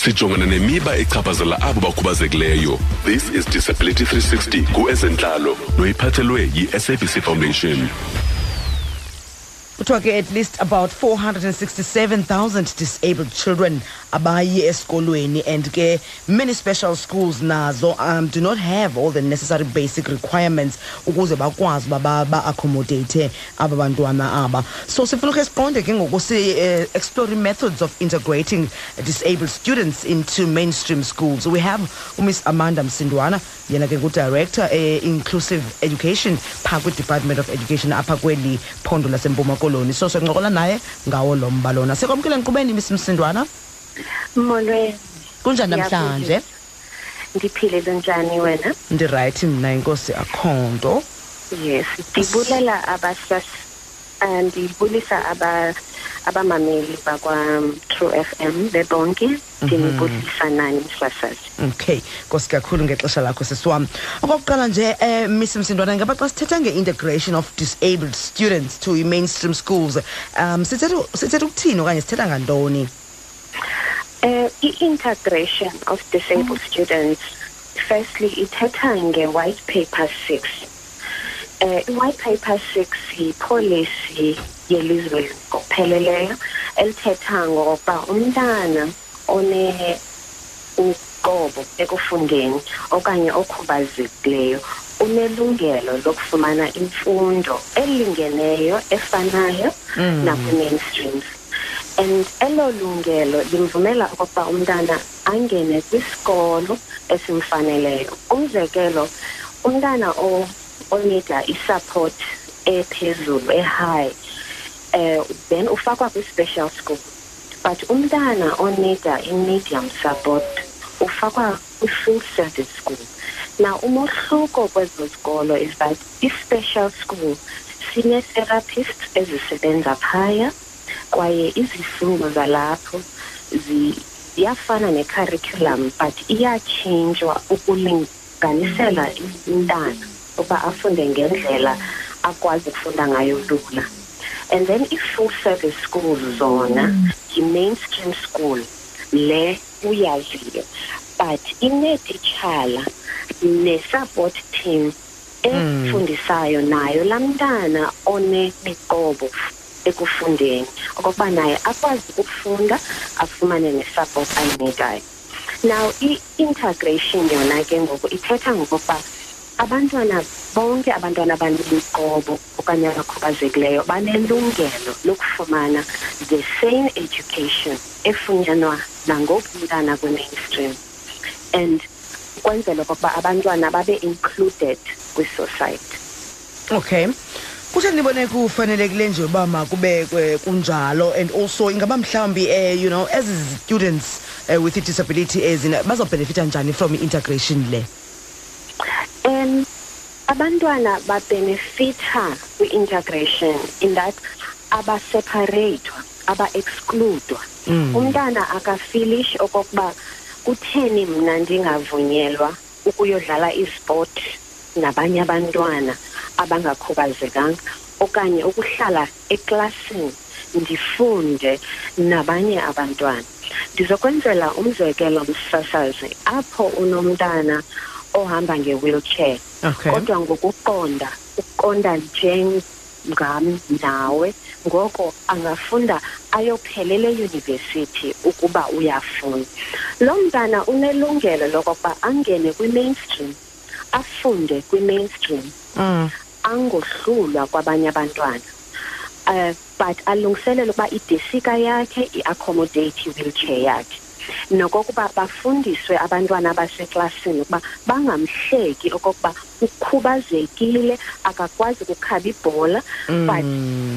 sijongana nemiba echaphazela abo bakhubazekileyo. This is disability 360 ku-ezentlalo noyiphathelwe yi-sabc foundation kuthiwa ke at least about 467,000 disabled children abayi esikolweni. And ke many special schools nazo um, do not have all the necessary basic requirements ukuze bakwazi uba ba-accommodate aba bantwana aba. So sifuna ukhe siqonde ke ngoku si-exploring methods of integrating disabled students into mainstream schools. We have umiss amanda msindwana yena ke ngudirector e-inclusive education phaa kwi-department of education apha kweli phondo lasempuma koloni so soncokola naye ngawo lo mba lona sekwamkele nkqubeni miss msindwana? Molweni. Kunjani namhlanje? Ndiphilile njani wena? Ndirayithi mna inkosi akhonto. Yes ndibulela abasas um ndibulisa aba abamameli bakwa-true f m bebonke ndinibulisa nani msasazi okay nkosi kakhulu ngexesha lakho sisiwam okokuqala nje um miss msindwana ngaba xa sithetha nge-integration of disabled students to i-mainstream schools um sithetha ukuthini okanye sithetha ngantoni? Uh, i-integration of disabled students firstly ithetha nge-white paper six. Uh, i-white paper six yipolicy yelizwe ngokupheleleyo elithetha ngokuba umntana one uqobo ekufundeni okanye okhubazekileyo unelungelo lokufumana imfundo elingeneyo efanayo mm. nakwi-mainstreams and elo lungelo limvumela okokuba umntana angene kwisikolo esimfaneleyo umzekelo umntana onida isupport ephezulu ehigh eh then ufakwa kwi-special school. But umntana onida i-medium support ufakwa kwi-full service school. Now umohluko kwezo zikolo is that i-special school sine-therapists ezisebenza phaya kwaye izifundo zalapho ziyafana necurriculum but iyatshintshwa ukulinganisela umntana ukuba afunde ngendlela akwazi ukufunda ngayo lula. And then i-full service schools zona yi-mainstream school le uyaziyo but ineetitshala ne-support team efundisayo nayo laa mntana onemiqobo ekufundeni. Okokuba naye akwazi ukufunda afumane ne-support ayinikayo now i-integration yona ke ngoku ithetha ngokokuba abantwana bonke abantwana abanemiqobo okanye abakhubazekileyo banelungelo lokufumana the same education efunyanwa nangoku umntana kwi-mainstream. And ukwenzela okokuba abantwana babe included kwi-society. Okay. Kutheni nibone kufanelekile nje uba makubekwe kunjalo and also ingaba mhlawumbi um you know ezi students uh, with i-disability ezina bazobhenefitha njani from i-integration le? Um abantwana babhenefitha kwi-integration in that abaseparatwa aba-excludwa mm. umntana akafilish okokuba kutheni mna ndingavunyelwa ukuyodlala isport nabanye abantwana abangakhubazekanga okanye ukuhlala eklasini ndifunde nabanye abantwana ndizokwenzela umzekelo msasazi apho unomntana ohamba nge-wheelchair okay. kodwa ngokuqonda ukuqonda njengam nawe ngoko angafunda ayophelela eyunivesithi ukuba uyafunda lo mntana unelungelo lokokuba angene kwi-mainstream afunde kwi-mainstream mm. angohlulwa kwabanye abantwana uh, but alungiselele ukuba idesika yakhe i-accommodate i-wheelchair yakhe nokokuba bafundiswe abantwana baseklasini ukuba bangamhleki okokuba ukhubazekile akakwazi ukukhaba ibhola Mm.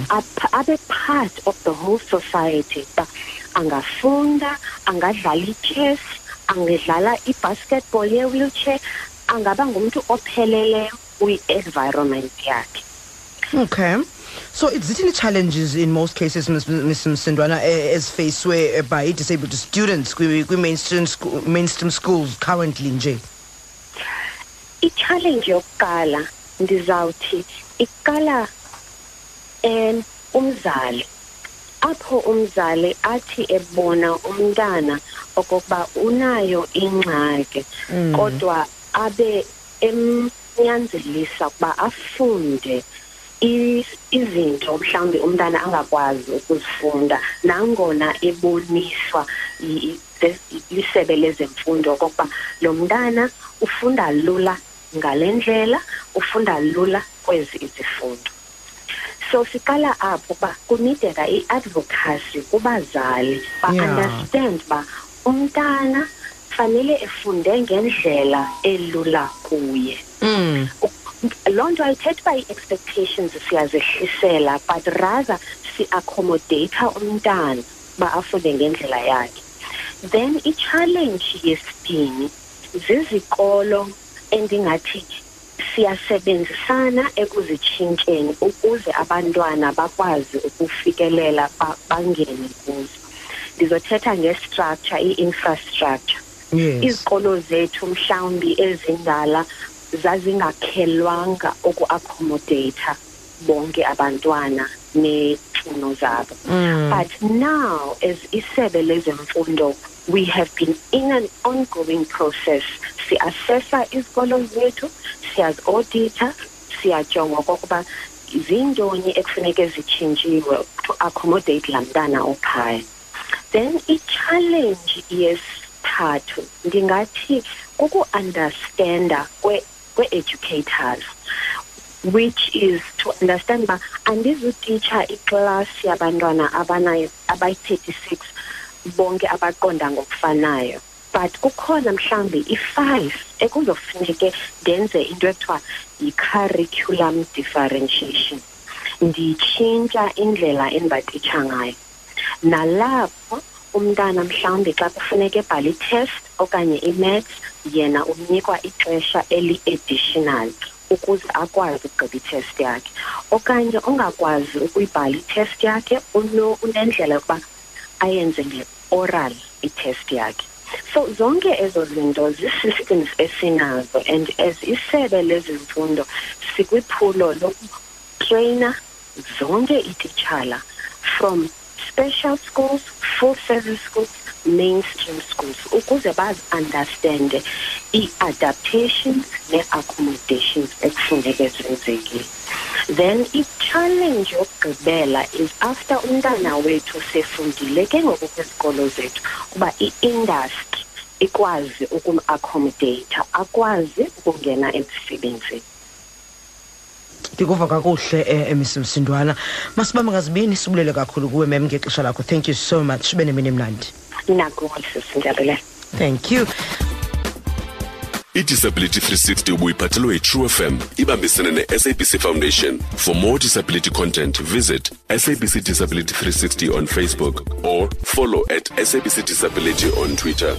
but abe part of the whole society uba angafunda angadlala i-chess angedlala i-basketball ye-wheelchair angaba ngumntu opheleleyo kwi-environment yakhe okay so it's zithini challenges in most cases Miss msindwana eh, ezifacwe eh, by disabled students kwi- kwi-mainstream school, mainstream schools currently nje. I-challenge yokuqala ndizawuthi iqala um umzali. Apho umzali athi ebona umntana okokuba unayo ingxaki kodwa abe emnyanzelisa ukuba afunde izinto mhlawumbi umntana angakwazi ukuzifunda nangona eboniswa lisebe lezemfundo okokuba lo mntana ufunda lula ngale ndlela ufunda lula kwezi izifundo so siqala apho uba kunideka i-advocacy kubazali Yeah. ba-understand uba umntana fanele efunde ngendlela elula kuye Mm. Loo nto ayithethi uba ii-expectations siyazehlisela but rather siaccommodater umntana uba afunde ngendlela yakhe. Then i-challenge yesibini zizikolo endingathi siyasebenzisana ekuzitshintsheni ukuze abantwana bakwazi ukufikelela ba- bangene kuzo. Ndizothetha ngestructure i-infrastructure. Yes. izikolo zethu mhlawumbi ezindala zazingakhelwanga ukuaccommodater bonke abantwana neemfuno zabo. Mm. but now as isebe lezemfundo we have been in an ongoing process. Siassessa izikolo zethu siyazi-audita siyajonga okokuba zintoni ekufuneke zitshintshiwe to accommodate laa mntana ophaya then i-challenge yesithathu ndingathi kuku-understanda kwe- kwe-educators which is to understand uba andizutitsha iklasi yabantwana abanayo abayi-thirty-six bonke abaqonda ngokufanayo. But kukhona mhlawumbi i-five ekuzofuneke ndenze into ekuthiwa yi-curriculum differentiation. Nditshintsha indlela endibatitsha ngayo. Nalapho umntana mhlawumbi xa kufuneka ebhale itest okanye imaths yena unikwa ixesha eli-additional ukuze akwazi ukugqiba itest yakhe. Okanye ongakwazi ukuyibhala itest yakhe unendlela yokuba ayenze nge-oral itest yakhe. So zonke ezo zinto zii-systems esinazo and as isebe lezemfundo sikwiphulo lokutreyina zonke iititshala from special schools full service schools mainstream schools ukuze bazi-understande ii-adaptations nee-accommodations ekufuneke zenzekile then i-challenge yokugqibela is after umntana wethu sefundile ke ngoku kwizikolo zethu uba i-industry ikwazi ukum-accommodater akwazi ukungena emsebenzini. Ndikuva kakuhle eh, ms msindwana. Masibambe ngazibini sibulele kakhulu kuwe mem ngexesha lakho. Thank you so much. Ube nemini emnandi nakuwe sisindebele thank you. Idisability 360 ubuyiphathelwe yitrue fm ibambisene ne-sabc foundation. For more disability content visit sabc disability 360 on facebook or follow at sabc disability on twitter